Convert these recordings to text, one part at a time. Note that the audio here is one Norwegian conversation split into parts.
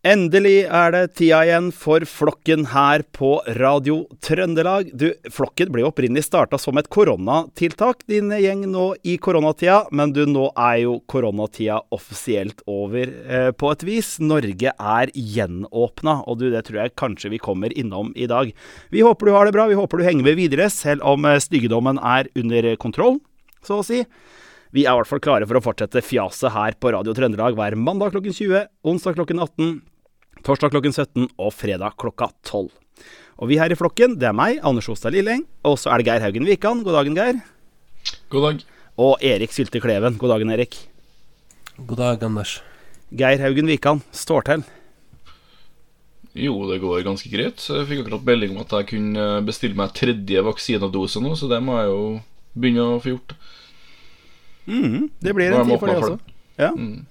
Endelig er det tida igjen for Flokken her på Radio Trøndelag. Du, Flokken ble opprinnelig starta som et koronatiltak, din gjeng nå i koronatida. Men du, nå er jo koronatida offisielt over eh, på et vis. Norge er gjenåpna, og du, det tror jeg kanskje vi kommer innom i dag. Vi håper du har det bra, vi håper du henger med videre, selv om eh, styggedommen er under kontroll, så å si. Vi er i hvert fall klare for å fortsette fjaset her på Radio Trøndelag hver mandag klokken 20, onsdag klokken 18, torsdag klokken 17 og fredag klokka 12. Og vi her i flokken, det er meg, Anders Ostad Lilleng, og så er det Geir Haugen Wikan. God dagen, Geir. God dag. Og Erik Sylte Kleven. God dagen, Erik. God dag, Anders. Geir Haugen Wikan, står til. Jo, det går ganske greit. Jeg fikk akkurat melding om at jeg kunne bestille meg tredje vaksinedose nå, så det må jeg jo begynne å få gjort. Mm, det blir en tid for det også. for Ja. Mm.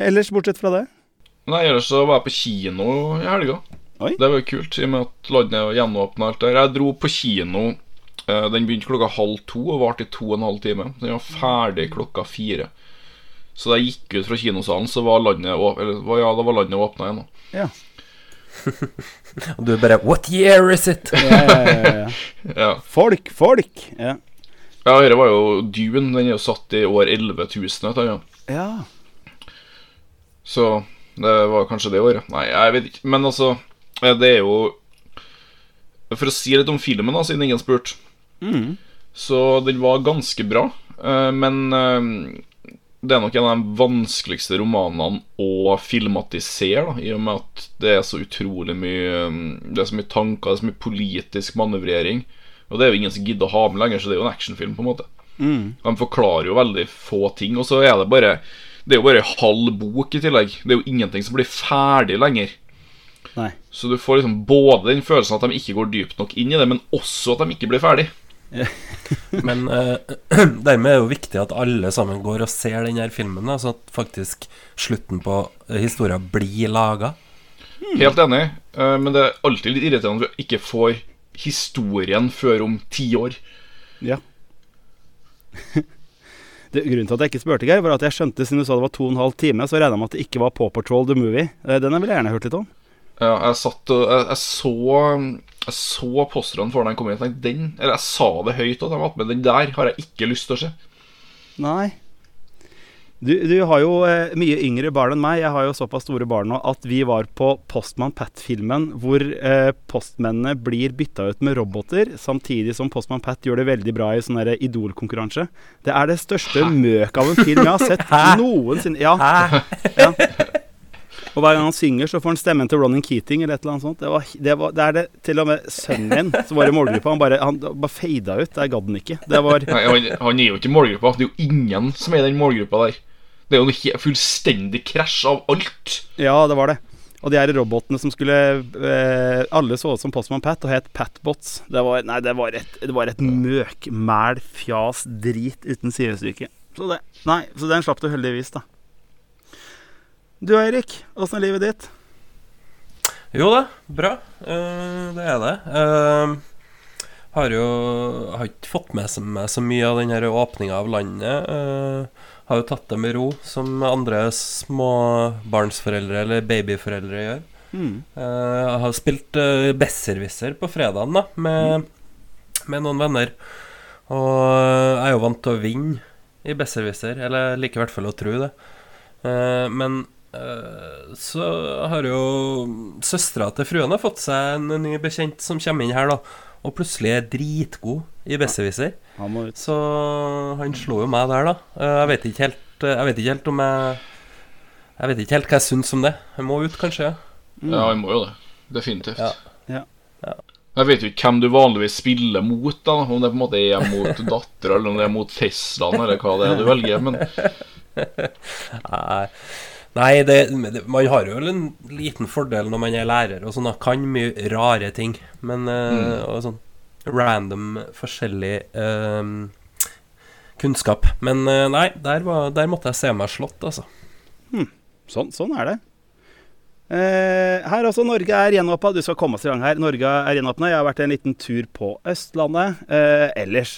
Ellers, bortsett fra det. Nei, ellers så var jeg på kino i helga. Oi. Det var kult, i og med at landet er gjenåpna alt der. Jeg dro på kino. eh, Den begynte klokka halv to og varte i to og en halv time. Den var ferdig klokka fire. Så da jeg gikk ut fra kinosalen, så var landet Eller ja, da var landet åpna igjen. da Ja. Og du bare What year is it? Ja, ja, ja, ja. Ja, Folk, folk! Ja. ja dette var jo Dune. Den er jo satt i år 11 000. Vet du, ja. ja. Så det var kanskje det året. Nei, jeg vet ikke. Men altså, eh, det er jo For å si litt om filmen, da, siden ingen spurte. Mm. Så den var ganske bra. eh, Men eh, det er nok en av de vanskeligste romanene å filmatisere, da, i og med at det er så utrolig mye Det er så mye tanker, det er så mye politisk manøvrering. Og det er jo ingen som gidder å ha med lenger, så det er jo en actionfilm, på en måte. Mm. De forklarer jo veldig få ting, og så er det bare Det er jo bare halv bok i tillegg. Det er jo ingenting som blir ferdig lenger. Nei. Så du får liksom både den følelsen at de ikke går dypt nok inn i det, men også at de ikke blir ferdig. Men eh, dermed er det jo viktig at alle sammen går og ser den her filmen, da, så at faktisk slutten på Historia historien blir laga. Helt enig, eh, men det er alltid litt irriterende at vi ikke får historien før om ti år. Ja. det, grunnen til at jeg ikke spurte, Geir, var at jeg skjønte siden du sa det var to og en halv time, så regna jeg med at det ikke var Paw Patrol the Movie. Eh, Den ville jeg gjerne hørt litt om. Ja, jeg satt og jeg, jeg så Jeg så posterne for den kom inn. Jeg tenkte den Eller jeg sa det høyt at var med. Den der har jeg ikke lyst til å se. Nei. Du, du har jo eh, mye yngre barn enn meg. Jeg har jo såpass store barn nå at vi var på Postman Pat-filmen hvor eh, postmennene blir bytta ut med roboter, samtidig som Postman Pat gjør det veldig bra i sånn Idol-konkurranse. Det er det største møk av en film jeg har sett noensinne. Ja, Hæ? ja. Og hver gang han synger, så får han stemmen til Ronan Keating eller et eller annet sånt. Det, var, det, var, det er det til og med sønnen min som var i målgruppa. Han bare, han bare fada ut. Der gadd han ikke. Det var Nei, han, han er jo ikke i målgruppa. Det er jo ingen som er i den målgruppa der. Det er jo noe fullstendig krasj av alt. Ja, det var det. Og de her robotene som skulle eh, Alle så ut som Postman Pat og het Patbots. Det var, nei, det var et, det var et møkmæl, fjas, drit uten sidestykke. Så det Nei, så den slapp du heldigvis, da. Du Eirik, åssen er livet ditt? Jo da, bra. Uh, det er det. Uh, har jo har ikke fått med meg så mye av den åpninga av landet. Eh, har jo tatt det med ro, som andre småbarnsforeldre eller babyforeldre gjør. Mm. Eh, jeg har spilt uh, Besserwisser på fredagen da, med, med noen venner. Og jeg er jo vant til å vinne i Besserwisser, eller jeg liker i hvert fall å tro det. Eh, men eh, så har jo søstera til fruen fått seg en ny bekjent som kommer inn her, da. Og plutselig er dritgod i Besserwisser. Han. Så han slo jo meg der, da. Eh, Jeg vet ikke helt eh, Jeg vet ikke helt om jeg Jeg vet ikke helt hva jeg syns om det. Jeg må ut, kanskje. Ja, han må jo det. Definitivt. Ja. Ja. Ja. Jeg vet jo ikke hvem du vanligvis spiller mot, da om det på en måte er mot dattera, eller om det er mot Teslaen, eller hva det er du velger. Men Nei, Nei det, det, man har jo en liten fordel når man er lærer og sånn. Kan mye rare ting. Men mm. og sånn random, forskjellig uh, kunnskap. Men uh, nei, der, var, der måtte jeg se meg slått, altså. Sånn, sånn er det. Uh, her også, Norge er gjenåpna. Du skal komme oss i gang her. Norge er gjenåpna. Jeg har vært en liten tur på Østlandet. Eh, ellers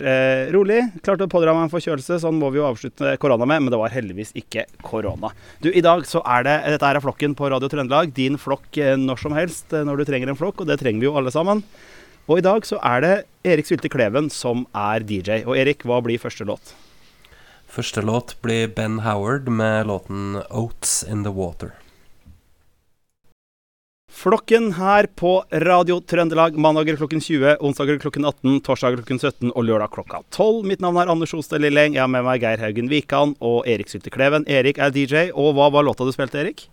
rolig. Klarte å pådra meg en forkjølelse. Sånn må vi jo avslutte korona med, men det var heldigvis ikke korona. Du, I dag så er det Dette er flokken på Radio Trøndelag. Din flokk når som helst når du trenger en flokk, og det trenger vi jo alle sammen. Og i dag så er det Erik Sylte Kleven som er DJ. Og Erik, hva blir første låt? Første låt blir Ben Howard med låten 'Oats In The Water'. Flokken her på Radio Trøndelag mandager klokken 20, onsdager klokken 18, torsdager klokken 17 og lørdag klokka 12. Mitt navn er Anders Osted Lilleng. Jeg har med meg Geir Haugen Wikan og Erik Sylte Kleven. Erik er DJ. Og hva var låta du spilte, Erik?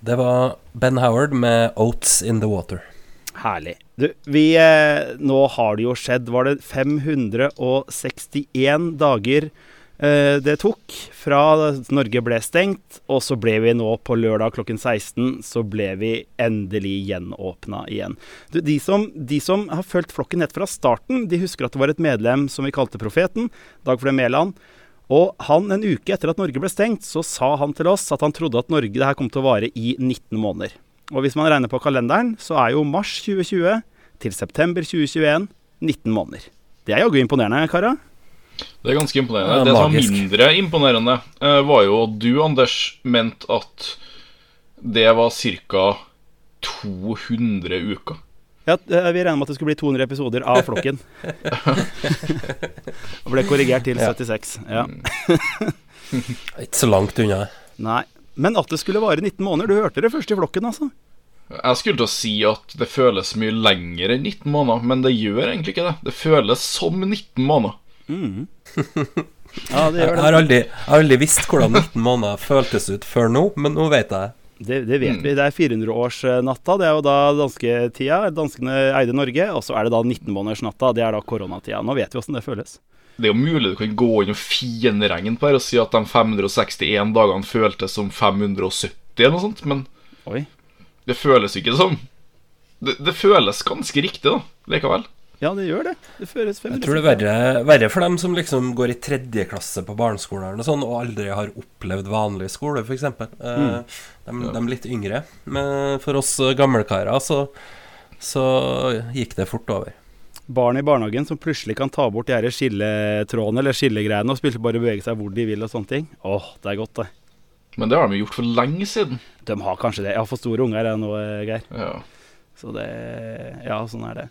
Det var Ben Howard med 'Oats In The Water'. Herlig. Du, vi eh, Nå har det jo skjedd. Var det 561 dager eh, det tok fra Norge ble stengt, og så ble vi nå på lørdag klokken 16 så ble vi endelig gjenåpna igjen. Du, de, som, de som har fulgt flokken helt fra starten, de husker at det var et medlem som vi kalte Profeten, Dagflem Mæland. Og han, en uke etter at Norge ble stengt, så sa han til oss at han trodde at Norge det her kom til å vare i 19 måneder. Og hvis man regner på kalenderen, så er jo mars 2020 til september 2021 19 måneder. Det er jaggu imponerende, kara. Det er ganske imponerende. Det, det som var mindre imponerende, eh, var jo at du, Anders, mente at det var ca. 200 uker. Ja, eh, Vi regner med at det skulle bli 200 episoder av Flokken. Og ble korrigert til 76. Ja. Ikke så langt unna. Nei. Men at det skulle vare 19 måneder, du hørte det først i Flokken, altså. Jeg skulle til å si at det føles mye lenger enn 19 måneder, men det gjør egentlig ikke det. Det føles som 19 måneder. Ja, det Jeg gjør har det. aldri, jeg har aldri visst hvordan 19 måneder føltes ut før nå, men nå vet jeg. Det, det vet vi. Det er 400-årsnatta. Det er jo da dansketida. Danskene eide Norge. Og så er det da 19-månedersnatta. Det er da koronatida. Nå vet vi åssen det føles. Det er jo mulig du kan gå inn og finregne på her og si at de 561 dagene føltes som 570 eller noe sånt, men Oi. det føles ikke sånn. Det, det føles ganske riktig, da, likevel. Ja, det gjør det. Det føles Jeg tror det er verre, verre for dem som liksom går i tredje klasse på barneskolen og sånn, og aldri har opplevd vanlig skole, f.eks. Mm. de, de litt yngre. Men for oss gamlekarer så, så gikk det fort over. Barn i barnehagen som plutselig kan ta bort de her skilletrådene eller skillegreiene og spille bare bevege seg hvor de vil og sånne ting. Åh, det er godt, det. Men det har de gjort for lenge siden. De har kanskje det. Jeg har for store unger jeg nå, Geir. Ja. Så det Ja, sånn er det.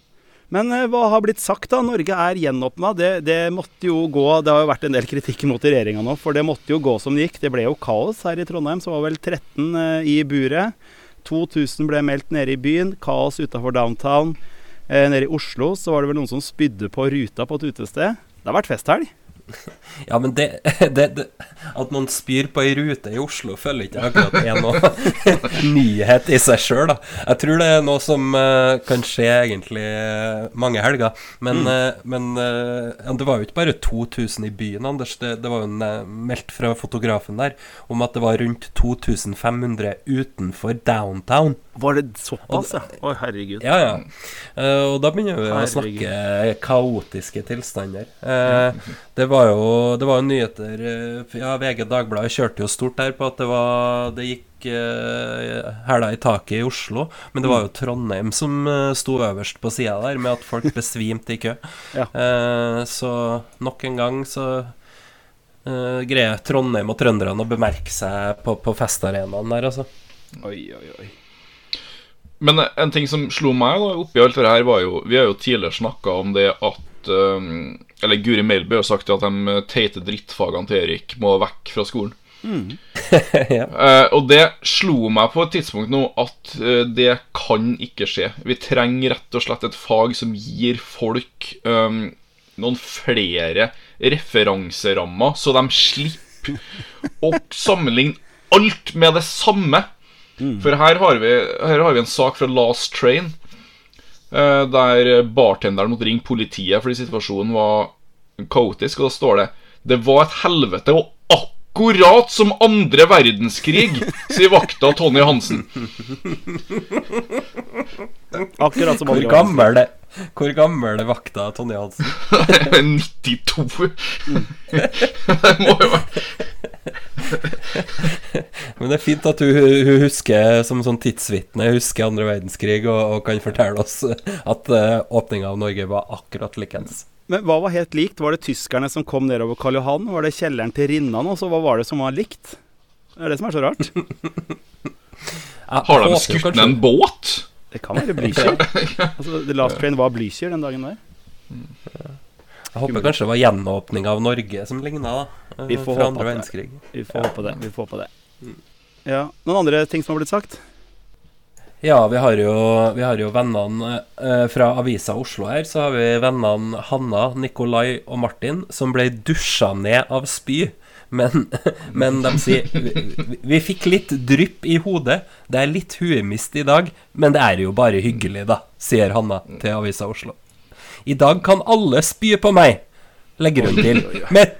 Men eh, hva har blitt sagt, da? Norge er gjenåpna. Det, det måtte jo gå Det har jo vært en del kritikk mot regjeringa nå, for det måtte jo gå som det gikk. Det ble jo kaos her i Trondheim, så var vel 13 eh, i buret. 2000 ble meldt nede i byen. Kaos utafor downtown. Eh, nede i Oslo så var det vel noen som spydde på ruta på et utested. Det har vært festhelg. Ja, men det, det, det At noen spyr på ei rute i Oslo, føler ikke jeg akkurat er noe nyhet i seg sjøl, da. Jeg tror det er noe som uh, kan skje egentlig eh, mange helger. Men, eh, men uh, ja, det var jo ikke bare 2000 i byen, Anders. Det, det var jo en, meldt fra fotografen der om at det var rundt 2500 utenfor downtown. Var det såpass, ja? Å, herregud. Ja, ja. Eh, og da begynner vi å snakke kaotiske tilstander. Eh, det var jo det var jo nyheter eh, Ja, VG Dagbladet kjørte jo stort der på at det var Det gikk uh, hæla i taket i Oslo, men det var jo Trondheim som eh, sto øverst på sida der, med at folk besvimte i kø. Ja. Eh, så nok en gang så eh, greier Trondheim og trønderne å bemerke seg på, på festarenaen der, altså. Oi, oi, oi. Men en ting som slo meg da oppi alt det her, var jo Vi har jo tidligere snakka om det at um, Eller Guri Melby har sagt at de teite drittfagene til Erik må vekk fra skolen. ja. uh, og det slo meg på et tidspunkt nå at uh, det kan ikke skje. Vi trenger rett og slett et fag som gir folk um, noen flere referanserammer, så de slipper å sammenligne alt med det samme. For her har, vi, her har vi en sak fra Last Train, eh, der bartenderen måtte ringe politiet fordi situasjonen var kaotisk, og da står det Det var et helvete, og akkurat som andre verdenskrig, sier vakta Tony Hansen. Akkurat som Hvor andre gammel er hvor gammel er vakta Tonje Hansen? 92. Det må jo være Men det er fint at hun, hun husker som sånn tidsvitne husker andre verdenskrig og, og kan fortelle oss at uh, åpninga av Norge var akkurat likens. Men hva var helt likt? Var det tyskerne som kom nedover Karl Johan? Var det kjelleren til Rinnan? Og så hva var det som var likt? Det er det som er så rart. Har de skutt ned en båt? Det kan være Blücher. altså, The Last Train var Blücher den dagen der. Jeg håper kanskje det var gjenåpninga av Norge som ligna, da. Vi får fra håpe andre at det- verdenskrig. Vi får håpe det. Vi får håpe det. Ja. Noen andre ting som har blitt sagt? Ja, vi har jo, vi har jo vennene eh, fra Avisa Oslo her. Så har vi vennene Hanna, Nikolai og Martin, som ble dusja ned av spy. Men, men de sier vi, vi, fikk litt drypp i hodet. Det er litt huemist i dag, men det er jo bare hyggelig, da, sier Hanna til Avisa Oslo. I dag kan alle spy på meg, legger hun til, med,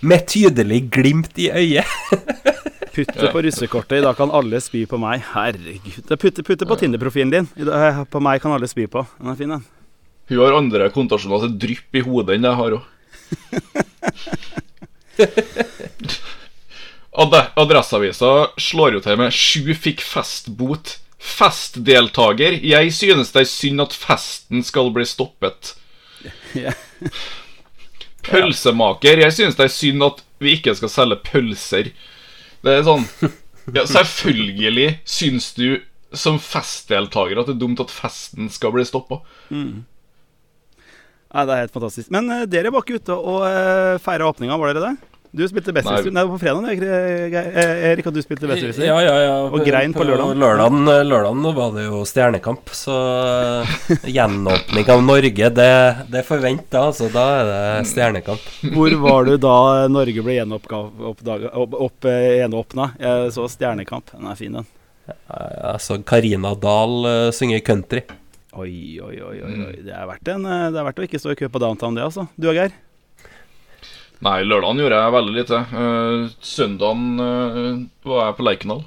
med tydelig glimt i øyet. Putt det på russekortet. I dag kan alle spy på meg. Herregud. Putte, putte på Tinder-profilen din. I dag, på meg kan alle spy på. Den er fin, den. Hun har andre kontasjoner til drypp i hodet enn jeg har òg. Ad Adresseavisa slår jo til med 'Sju fikk festbot'. Festdeltaker. Jeg synes det er synd at festen skal bli stoppet. Pølsemaker. Jeg synes det er synd at vi ikke skal selge pølser. Det er sånn ja, Selvfølgelig syns du som festdeltaker at det er dumt at festen skal bli stoppa. Nei, det er helt fantastisk. Men uh, dere var ikke ute og uh, feira åpninga, var dere det? Du spilte Besserwisser. Nei, på fredag, eh, Erik, og du spilte Besserwisser. Ja, ja, ja. Og grein på lørdag. lørdagen. Lørdagen var det jo Stjernekamp, så eh, gjenåpning av Norge, det, det forventa, altså. Da er det Stjernekamp. Hvor var du da Norge ble eh, gjenåpna? Jeg så Stjernekamp. Den er fin, den. Jeg så Karina Dahl uh, synge country. Oi, oi, oi. oi, oi. Det, er verdt en, eh, det er verdt å ikke stå i kø på downtown, det, altså. Du og Geir? Nei, lørdagen gjorde jeg veldig lite. Uh, søndagen uh, var jeg på Lerkendal.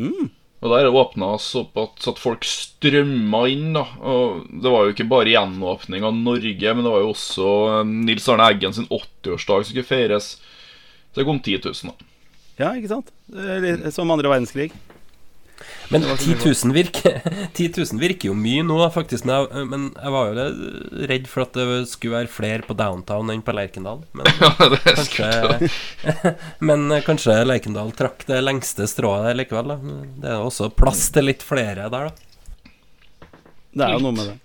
Mm. Og der åpna opp at folk strømma inn. da Og Det var jo ikke bare gjenåpning av Norge, men det var jo også eh, Nils Arne Eggen sin 80-årsdag som skulle feires. Så det kom 10 000, da. Ja, ikke sant? Som andre verdenskrig. Men 10 000 virker, 10 000 virker jo mye nå, faktisk. Men jeg, men jeg var jo redd for at det skulle være flere på downtown enn på Lerkendal. Men Ja, kanskje, men kanskje Lerkendal trakk det lengste strået der likevel. Da. Det er også plass til litt flere der, da. Det er jo noe med det.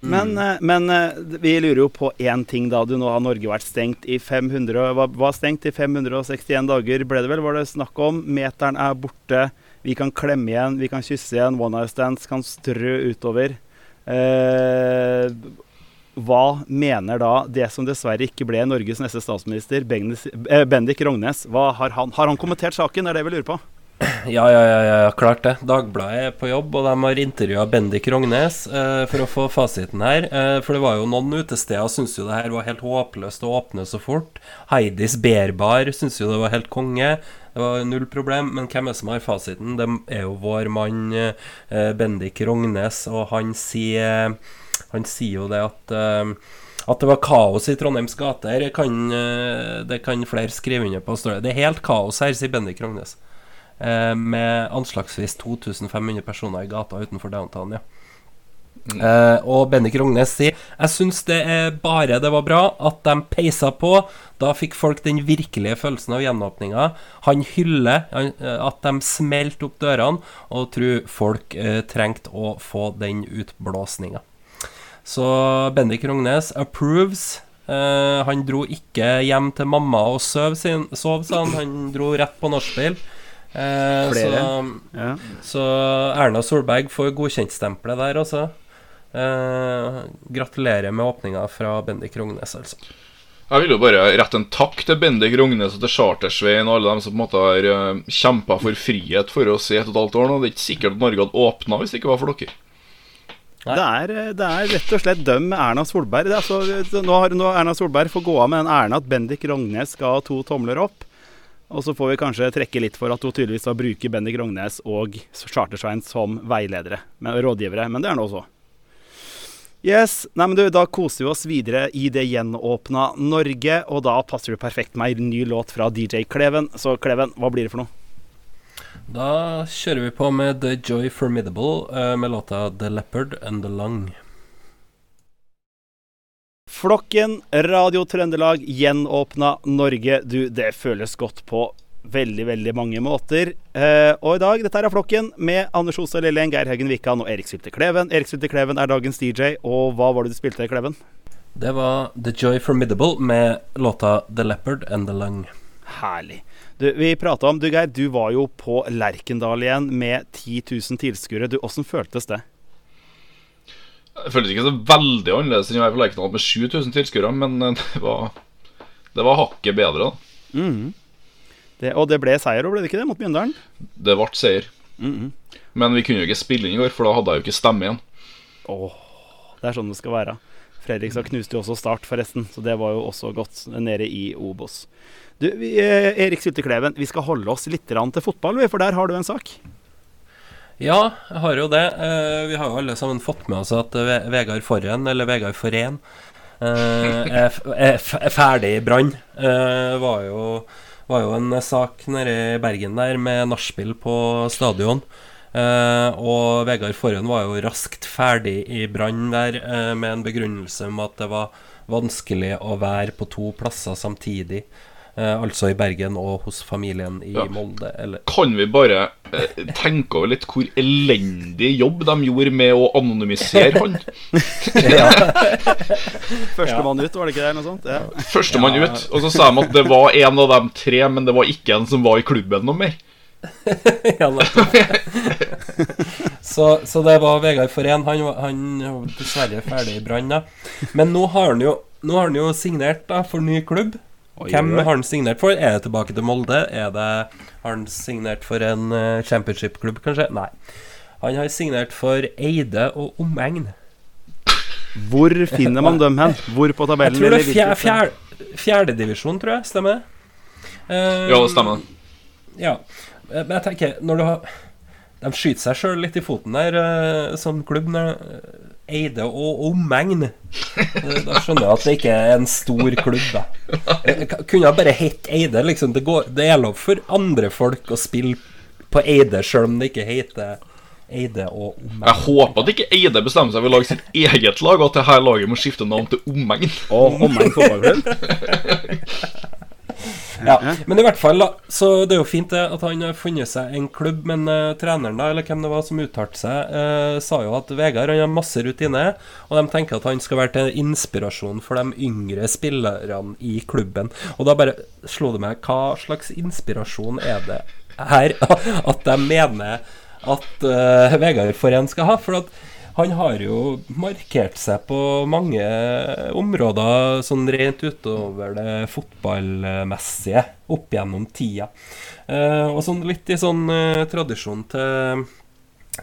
Men, eh, men eh, vi lurer jo på én ting, da. Du, nå har Norge vært stengt i 500 var, var stengt i 561 dager, ble det vel? Var det snakk om? Meteren er borte. Vi kan klemme igjen, vi kan kysse igjen. One night stands kan strø utover. Eh, hva mener da det som dessverre ikke ble Norges neste statsminister, Bendik, eh, Bendik Rognes? Har, han, har han kommentert saken? Er det vi lurer på. Ja, ja, ja, ja, klart det. Dagbladet er på jobb, og de har intervjua Bendik Rognes eh, for å få fasiten her. Eh, for det var jo noen utesteder syntes jo det her var helt håpløst å åpne så fort. Heidis Berbar syntes jo det var helt konge. Det var null problem. Men hvem er det som har fasiten? Det er jo vår mann eh, Bendik Rognes, og han sier, han sier jo det at eh, at det var kaos i Trondheims gater, kan, eh, det kan flere skrive under på. det. Er helt kaos her, sier Bendik Rognes. Med anslagsvis 2500 personer i gata utenfor downtown. ja Eh, og Bendik Rognes sier Jeg syns det er bare det var bra at de peisa på. Da fikk folk den virkelige følelsen av gjenåpninga. Han hyller han, eh, at de smelte opp dørene, og tror folk uh, trengte å få den utblåsninga. Så Bendik Rognes approves. Uh, han dro ikke hjem til mamma og sov, sin, sov sa han. Han dro rett på nachspiel. Eh, så Ja. så Erna Solberg får godkjentstempelet der, altså. Eh, gratulerer med åpninga fra Bendik Rognes, altså. Jeg vil jo bare rette en takk til Bendik Rognes og til Chartersveien og alle dem som på en måte har uh, kjempa for frihet for oss i et og et halvt år nå. Det er ikke sikkert at Norge hadde åpna hvis det ikke var for dere. Det er, eh, det er rett og slett døm Erna Solberg. Det er altså, nå har nå Erna Solberg får gå av med den æren at Bendik Rognes skal ha to tomler opp. Og så får vi kanskje trekke litt for at hun tydeligvis har brukt Bendik Rognes og Chartersveien som veiledere, men, rådgivere. Men det er nå så. Yes, nei men du, Da koser vi oss videre i det gjenåpna Norge, og da passer du perfekt med en ny låt fra DJ Kleven. Så Kleven, hva blir det for noe? Da kjører vi på med The Joy Formidable eh, med låta The Leopard and the Lung. Flokken, Radio Trøndelag, gjenåpna Norge. Du, det føles godt på veldig, veldig mange måter. Eh, og i dag, dette er Flokken med Anders Ostad Lilleheng, Geir Haugen Wikan og Erik Sylte Kleven. Erik Sylte Kleven er dagens DJ, og hva var det du spilte, Kleven? Det var The Joy Formidable med låta The Leopard and the Lung. Herlig. Du, vi prata om Du, Geir, du var jo på Lerkendal igjen med 10 000 tilskuere. Åssen føltes det? Det føltes ikke så veldig annerledes enn å være på Lerkendal med 7000 tilskuere, men eh, det var, det var hakket bedre, da. Mm. Det, og det ble seier, ble det ikke det, mot Mjøndalen? Det ble seier. Mm Men vi kunne jo ikke spille inn i går, for da hadde jeg jo ikke stemme igjen. Åh, det er sånn det skal være. Fredrikstad knuste jo også Start, forresten, så det var jo også godt nede i Obos. Du, vi, eh, Erik Syltekleven, vi skal holde oss litt til fotball, for der har du en sak. Ja, jeg har jo det. Eh, vi har jo alle sammen fått med oss at Vegard Forren, eller Vegard Forén, eh, er, er, er, ferdig i Brann. Eh, var, jo, var jo en sak nede i Bergen der med nachspiel på stadion. Eh, og Vegard Forhen var jo raskt ferdig i Brann der eh, med en begrunnelse om at det var vanskelig å være på to plasser samtidig. Uh, altså i Bergen og hos familien i ja. Molde. Eller? Kan vi bare tenke over litt hvor elendig jobb de gjorde med å anonymisere han? Førstemann ut, var det ikke det? Noe sånt? Ja. Førstemann ja. ut. Og så sa de at det var en av dem tre, men det var ikke en som var i klubben noe mer. ja, så, så, det var Vegard Forén. Han, han var dessverre ferdig i Brann. Men nå har han jo Nå har han jo signert da, for ny klubb. Oi, Hvem har han signert for? Er det tilbake til Molde? Er det, har han signert for en uh, championship-klubb, kanskje? Nei. Han har signert for Eide og omegn. Hvor finner man dem hen? Hvor på tabellen? Jeg tror det er fjerde, fjer, fjerdedivisjon, tror jeg. Stemmer det? Uh, ja, det stemmer. Ja. Eh, men jeg tenker, når du har De skyter seg sjøl litt i foten der, uh, som klubb. Når, uh, Eide og omegn. Da skjønner jeg at det ikke er en stor klubb. da Kunne jeg bare hett Eide. Liksom. Det, går, det er lov for andre folk å spille på Eide, sjøl om det ikke heter Eide og Omegn. Jeg håper at ikke Eide bestemmer seg for å lage sitt eget lag, og at dette laget må skifte navn til Omegn. Og Omegn fotballklubb? Ja, Men i hvert fall, da. Så det er jo fint det at han har funnet seg en klubb. Men uh, treneren, da, eller hvem det var som uttalte seg, uh, sa jo at Vegard han har masse rutine. Og de tenker at han skal være til inspirasjon for de yngre spillerne i klubben. Og da bare slo det meg hva slags inspirasjon er det her at de mener at uh, Vegard Forén skal ha? For at han har jo markert seg på mange områder sånn rent utover det fotballmessige opp gjennom tida. Eh, og sånn litt i sånn eh, tradisjon til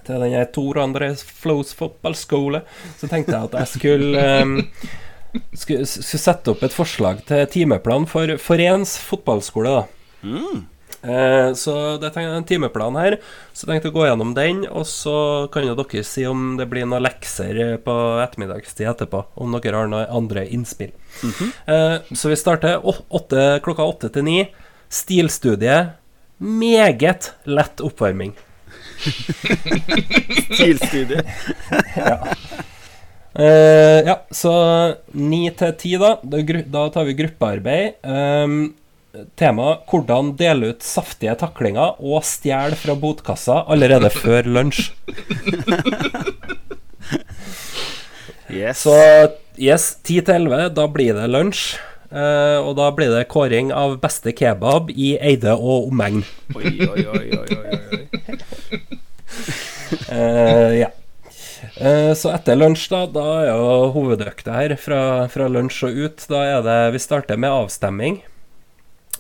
til den Tor André Flows fotballskole, så tenkte jeg at jeg skulle, eh, skulle, skulle sette opp et forslag til timeplan for Forens fotballskole. da. Mm. Eh, så det er en timeplan her. Så jeg tenkte å gå gjennom den. Og så kan jo dere si om det blir noen lekser på ettermiddagstid etterpå. Om dere har noen andre innspill. Mm -hmm. eh, så vi starter åtte, klokka åtte til ni. Stilstudie. Meget lett oppvarming. Stilstudie. ja. Eh, ja, så ni til ti, da. Da tar vi gruppearbeid. Um, tema 'Hvordan dele ut saftige taklinger og stjele fra botkassa allerede før lunsj'. yes. Så yes, 10 til 11, da blir det lunsj. Uh, og da blir det kåring av beste kebab i Eide og omegn. oi, oi, oi, oi, oi. uh, ja. Uh, så etter lunsj, da, da er jo hovedøkta her fra, fra lunsj og ut. Da er det Vi starter med avstemming.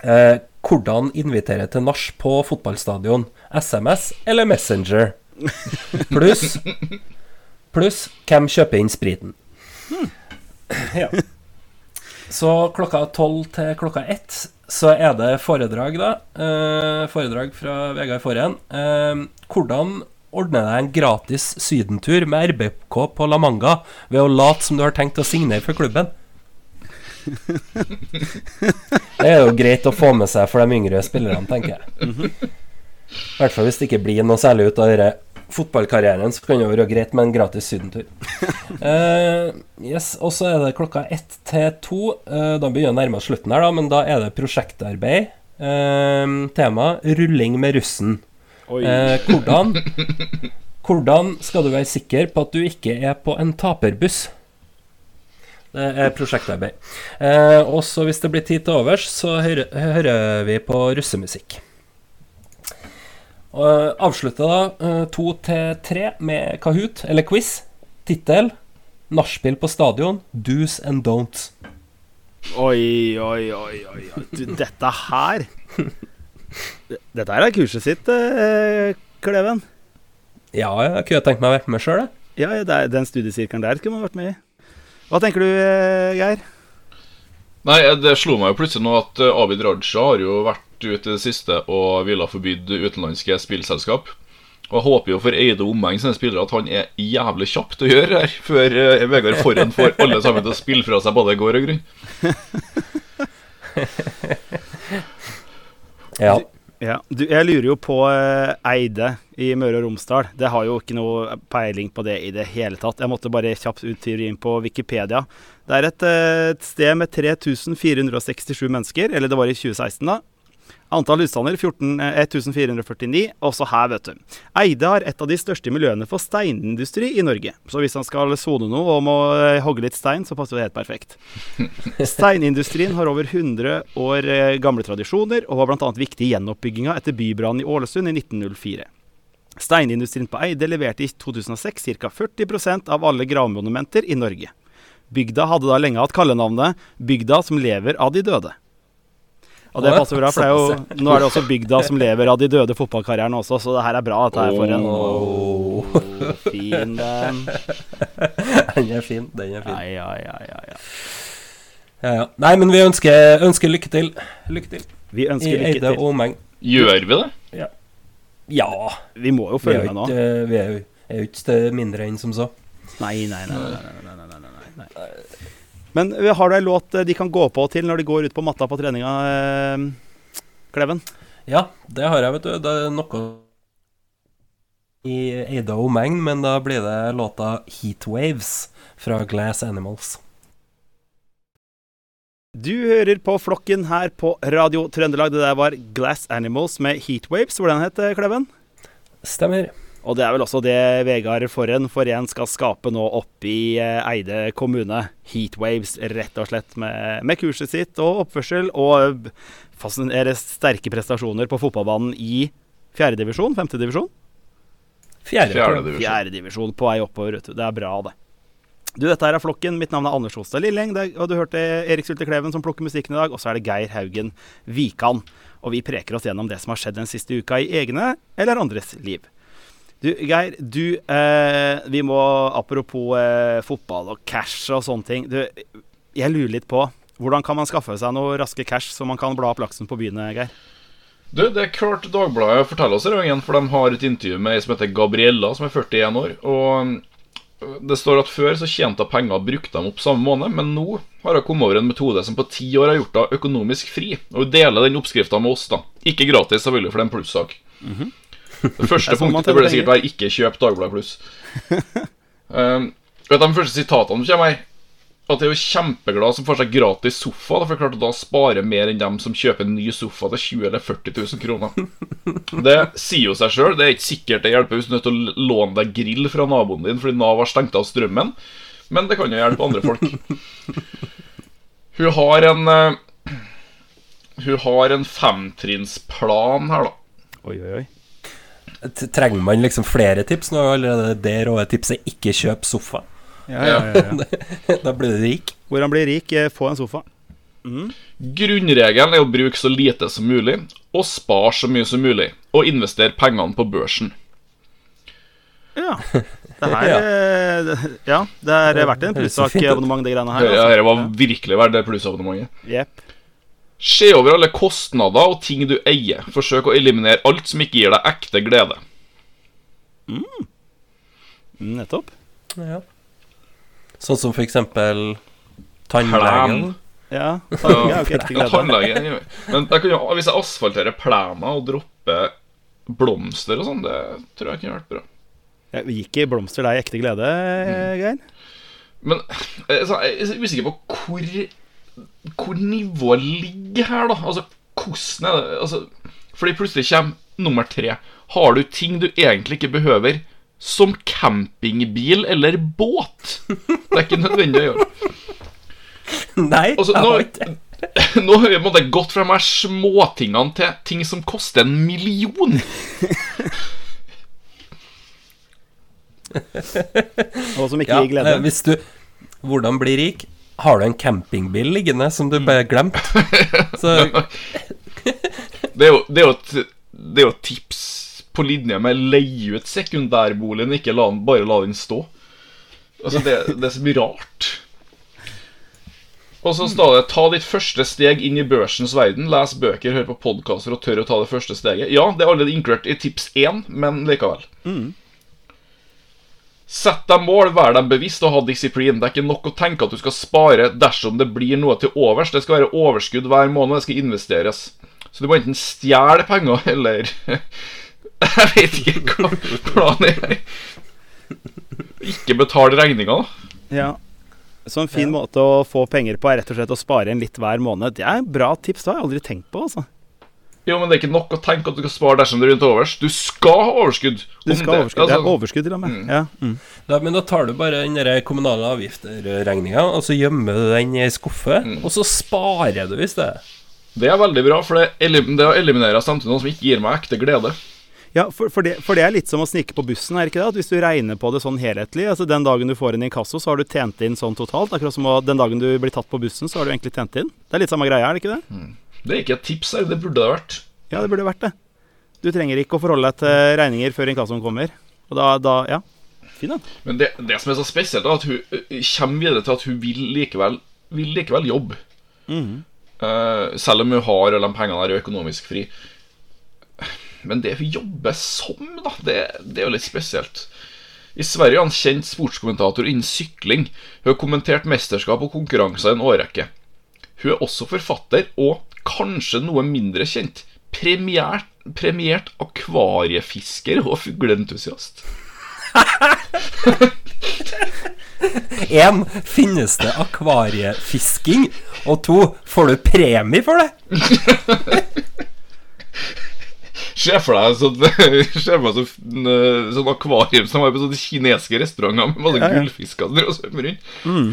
Eh, hvordan invitere til nach på fotballstadion? SMS eller Messenger? Pluss Pluss hvem kjøper inn spriten? Hmm. Ja. Så klokka tolv til klokka ett så er det foredrag, da. Eh, foredrag fra Vegard Forhen. Eh, hvordan ordne deg en gratis sydentur med RBK på La Manga ved å late som du har tenkt å signere for klubben? Det er jo greit å få med seg for de yngre spillerne, tenker jeg. I hvert fall hvis det ikke blir noe særlig ut av denne fotballkarrieren, så kan det være greit med en gratis sydentur. uh, yes, Og så er det klokka ett til to. Uh, da begynner vi å nærme oss slutten her, da, men da er det prosjektarbeid. Uh, tema rulling med russen. Eh, hvordan, hvordan skal du være sikker på at du ikke er på en taperbuss? Det er prosjektarbeid. Eh, og så hvis det blir tid til overs, så hører, hører vi på russemusikk. Og eh, avslutter da eh, to til tre med Kahoot, eller quiz. Tittel Nachspiel på stadion. Do's and don'ts. Oi, oi, oi, oi. Du, dette her Dette her er kurset sitt, eh, Kleven. Ja, jeg kunne tenkt meg å være med sjøl, jeg. Ja, den studiesirkelen der skulle man vært med i. Hva tenker du, eh, Geir? Nei, det slo meg jo plutselig nå at eh, Abid Raja har jo vært ute i det siste og ville forbydd utenlandske spillselskap. Og jeg håper jo for Eide Omeng sine spillere at han er jævlig kjapp til å gjøre her, før eh, Vegard Forhen får alle sammen til å spille fra seg både gård og grunn. Ja. Ja, du, jeg lurer jo på eh, Eide i Møre og Romsdal. Det har jo ikke noe peiling på det i det hele tatt. Jeg måtte bare kjapt uttyre inn på Wikipedia. Det er et, eh, et sted med 3467 mennesker, eller det var i 2016, da. Antall husstander 14, eh, 1449. Også her, vet du. Eide har et av de største miljøene for steinindustri i Norge. Så hvis han skal sone noe og må eh, hogge litt stein, så passer det helt perfekt. Steinindustrien har over 100 år eh, gamle tradisjoner, og var bl.a. viktig i gjenoppbygginga etter bybrannen i Ålesund i 1904. Steinindustrien på Eide leverte i 2006 ca. 40% av alle gravmonumenter i Norge. Bygda hadde da lenge hatt kallenavnet 'Bygda som lever av de døde'. Og det passer bra, for det er jo, nå er det også bygda som lever av de døde fotballkarrieren også, så det her er bra. at jeg for en oh. Fin den. Den er fin. Den er fin. Ja, ja, ja, ja, ja. Nei, men vi ønsker, ønsker lykke til. Lykke til Vi i ønsker lykke Eide til. og omegn. Gjør vi det? Ja. ja. Vi må jo følge med nå. vi er jo ikke mindre enn som så. Nei, nei, nei. nei, nei, nei, nei, nei, nei, nei. Men eh, har du ei låt eh, de kan gå på til når de går ut på matta på treninga, eh, Kleven? Ja, det har jeg, vet du. Det er noe i Eida omegn, men da blir det låta 'Heatwaves' fra Glass Animals. Du hører på Flokken her på Radio Trøndelag. Det der var Glass Animals med Heatwaves. Hvordan het Kleven? Stemmer. Og det er vel også det Vegard Forhen for skal skape nå oppe i eh, Eide kommune. Heatwaves, rett og slett, med, med kurset sitt og oppførsel. Og fascinerende sterke prestasjoner på fotballbanen i fjerdedivisjon, femtedivisjon. Fjerdedivisjon. Fjerdedivisjon på vei oppover, vet du. Det er bra, det. Du, dette her er Flokken. Mitt navn er Anders Ostad Lilleng. Det Og du hørte Erik Sulte Kleven som plukker musikken i dag. Og så er det Geir Haugen Vikan. Og vi preker oss gjennom det som har skjedd den siste uka i egne eller andres liv. Du, Geir, du eh, Vi må Apropos eh, fotball og cash og sånne ting. Du, jeg lurer litt på hvordan kan man skaffe seg noe raske cash så man kan bla opp laksen på byene, Geir? Du, Det er klart Dagbladet forteller oss det igjen, for de har et intervju med ei som heter Gabriella, som er 41 år. Og det står at før så tjente hun penger og brukte dem opp samme måned, men nå har hun kommet over en metode som på ti år har gjort henne økonomisk fri. Og hun deler den oppskrifta med oss, da. Ikke gratis, selvfølgelig, for det er en plussak. Det første Det punktet burde sikkert være 'ikke kjøp Dagbladet Pluss'. um, vet du, de første sitatene som kommer her At jeg er jo kjempeglad som får seg gratis sofa. da, For klart å da sparer mer enn dem som kjøper en ny sofa til 20 eller 40 000 kroner. Det sier jo seg sjøl. Det er ikke sikkert det hjelper hvis du er nødt til å låne deg grill fra naboen din fordi Nav har stengt av strømmen, men det kan jo hjelpe andre folk. Hun har en eh, Hun har en femtrinnsplan her, da. Oi, oi, oi. Trenger man liksom flere tips? Nå er allerede det råde tipset 'ikke kjøp sofa'. Ja, ja, ja, ja. da blir du rik. Hvordan bli rik? Eh, Få en sofa. Grunnregelen er å bruke så lite som mulig, og spare så mye som mulig, og investere pengene på børsen. Ja. Det her eh, Ja, det er verdt en plussak-abonnement, de greiene her. Altså. Ja, dette var virkelig verdt det plussabonnementet. Jepp. Se over alle kostnader og ting du eier. Forsøk å eliminere alt som ikke gir deg ekte glede. Mm, Nettopp. Ja. Sånn som for eksempel tannlegen. Ja. tannlegen er jo ikke ekte ja, tannlegen, tannlege. Men jeg kan jo, hvis jeg asfalterer plena og dropper blomster og sånn, det tror jeg kunne vært bra. Ja, Gikk i blomster deg ekte glede, Geir? Men eh, så jeg er usikker på hvor Hvor nivået ligger her, da. Altså, hvordan er det altså, Fordi plutselig kommer nummer tre. Har du ting du egentlig ikke behøver? Som campingbil eller båt? Det er ikke nødvendig å gjøre. Nei, Altså, jeg nå, har ikke nå har vi på gått fra de her småtingene til ting som koster en million. Og som ikke gir glede? Ja, Hvis du Hvordan bli rik? Har du en campingbil liggende som du bare glemte? Så Det er jo, det er et, det er jo et tips på linje med leie ut sekundærboligen, ikke la den, bare la den stå. Altså, det, det er så mye rart. Og så står det 'ta ditt første steg inn i børsens verden'. Les bøker, hør på podkaster og tør å ta det første steget. Ja, det er allerede inkludert i tips én, men likevel. Sett deg mål, vær deg bevisst og ha disiplin. Det er ikke nok å tenke at du skal spare dersom det blir noe til overs. Det skal være overskudd hver måned, det skal investeres. Så du må enten stjele penger, eller Jeg vet ikke hva planen er. Ikke betale regninga, da. Ja. Så en fin måte å få penger på er rett og slett å spare en litt hver måned. Det er bra tips, det har jeg aldri tenkt på. altså. Jo, men det er ikke nok å tenke at du skal spare dersom det er rundt overs. Du skal ha overskudd. Du skal ha overskudd. altså, er overskudd til og med. Ja. Mm. da, Men da tar du bare den kommunale avgifter-regninga, og så gjemmer du den i ei skuffe, Mm. og så sparer du i stedet. Det er veldig bra, for det, elim det eliminerer samtidig noe som ikke gir meg ekte glede. Ja, for, for, det, for det er litt som å snike på bussen, er det ikke det? At hvis du regner på det sånn helhetlig, altså den dagen du får en inkasso, så har du tjent inn sånn totalt. Akkurat som å, den dagen du blir tatt på bussen, så har du egentlig tjent inn. Det er litt samme greia, er det ikke det? Det er ikke et tips her, det burde det vært. Ja, det burde vært det. Du trenger ikke å forholde deg til regninger før inkassoen kommer. Og da, da ja. Fin den. Men det, det som er så spesielt, er at hun ø, kommer videre til at hun vil likevel, vil likevel jobbe. Eh, selv om hun har alle de pengene her er økonomisk fri. Men det hun jobber som, da, det, det er jo litt spesielt. I Sverige er han kjent sportskommentator innen sykling. Hun har kommentert mesterskap og konkurranser i en årrekke. Hun er også forfatter, og kanskje noe mindre kjent, premiert, premiert akvariefisker og fugleentusiast. Én, finnes det akvariefisking? Og to, får du premie for det? Se for deg sånn, sånn, eh, sånn akvarium som var på sånne kinesiske restauranter med masse Ja, ja. gullfisker som svømmer rundt. Mm.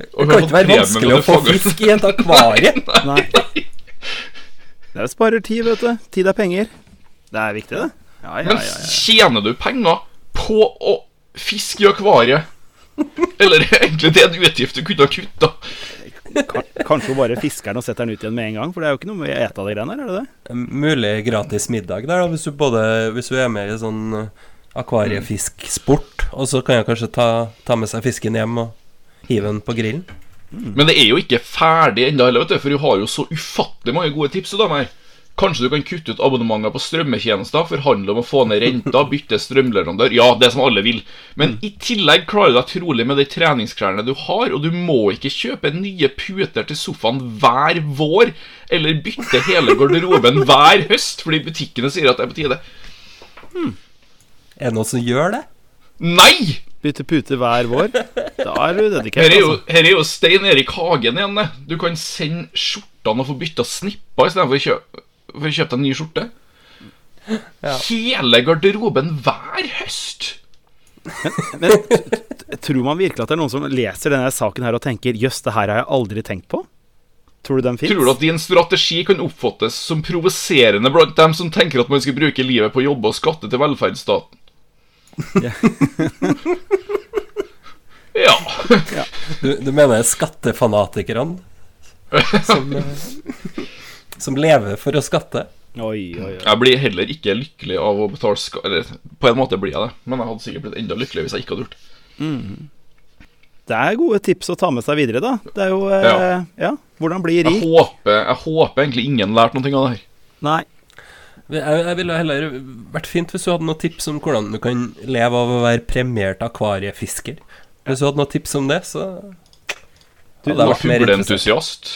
Det kan ikke være vanskelig å få fisk i et akvarie. Nei. Det er sparer tid, vet du. Tid er penger. Det er viktig, det. Ja, ja, Men tjener du penger på å fiske i akvariet? Eller er egentlig det er en utgift du kunne ha kutta? Kanskje hun bare fisker den og setter den ut igjen med en gang, for det er jo ikke noe med å ete av de greiene her, er det det? Mulig gratis middag der, da, hvis du, både, hvis du er med i sånn eh, akvariefisksport. Og så kan jeg kanskje ta, ta med seg fisken hjem og hive den på grillen. Men det er jo ikke ferdig ennå heller, vet du, for hun har jo så ufattelig mange gode tips. Kanskje du kan kutte ut abonnementer på strømmetjenester, forhandle om å få ned renta, bytte strømleverandør. Ja, det som alle vil. Men i tillegg klarer du deg trolig med de treningsklærne du har, og du må ikke kjøpe nye puter til sofaen hver vår, eller bytte hele garderoben hver høst fordi butikkene sier at det er på tide. Er det noen som gjør det? Nei! Bytte pute hver vår. Da er du dedikert, Her er jo, altså. her er jo Stein Erik Hagen igjen. det. Du kan sende skjortene og få bytta snipper istedenfor å kjøpe, for å kjøpe deg en ny skjorte. Hele garderoben hver høst. Men t- tror man virkelig at det er noen som leser denne saken her og tenker Jøss, det her har jeg aldri tenkt på? Tror du den fins? Tror du at din strategi kan oppfattes som provoserende blant dem som tenker at man skal bruke livet på å jobbe og skatte til velferdsstaten? Ja. ja. Du, du mener skattefanatikerne? Som, eh, som lever for å skatte? Oi, oi, oi. Jeg blir heller ikke lykkelig av å betale skatt Eller på en måte blir jeg det, men jeg hadde sikkert blitt enda lykkeligere hvis jeg ikke hadde gjort det. Det er gode tips å ta med seg videre, da. Det er jo eh, ja. Ja. Hvordan bli Jeg håper, jeg håper egentlig ingen lærte noe av det her. Nei. Jeg, jeg ville heller vært fint hvis du hadde noen tips om hvordan du kan leve av å være premiert akvariefisker. Hvis du hadde noen tips om det, så Du, hadde jeg vært mer interessert. Fugleentusiast.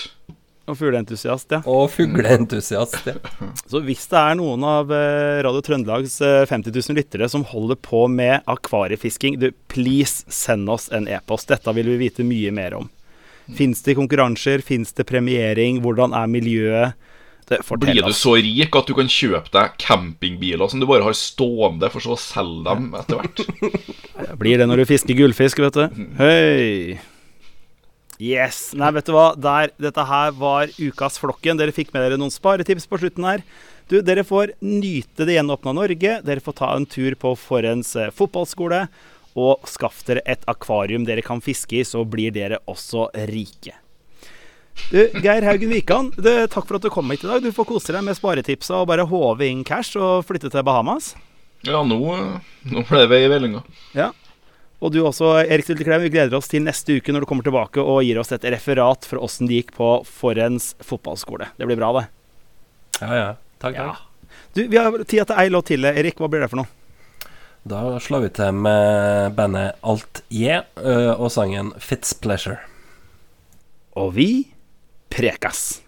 Og fugleentusiast, ja. Og fugleentusiast. Ja. Så hvis det er noen av eh, Radio Trøndelags eh, 50 000 lyttere som holder på med akvariefisking, du, please send oss en e-post. Dette vil vi vite mye mer om. Fins det konkurranser? Fins det premiering? Hvordan er miljøet? Det, Blir du så rik at du kan kjøpe deg campingbiler som du bare har stående, for så å selge dem etter hvert? Blir det når du fisker gullfisk, vet du. Høy. Yes. Nei, vet du hva. Der, dette her var ukas Flokken. Dere fikk med dere noen sparetips på slutten her. Du, Dere får nyte det gjenåpna Norge. Dere får ta en tur på Forens eh, fotballskole. Og skaff dere et akvarium dere kan fiske i, så blir dere også rike. Du, Geir Haugen Wikan, du, takk for at du kom hit i dag. Du får kose deg med sparetipsa og bare håve inn cash og flytte til Bahamas. Ja, nå, nå ble det vei i vellinga. Ja. Og du også, Erik Sylteklev. Vi gleder oss til neste uke når du kommer tilbake og gir oss et referat for åssen det gikk på Forens fotballskole. Det blir bra, det. ja, ja. Takk, takk. Du, Vi har tida til ei låt til, Erik. Hva blir det for noe? Da slår vi til med bandet Alt Je yeah, og sangen Fitz Pleasure. Og vi prekas.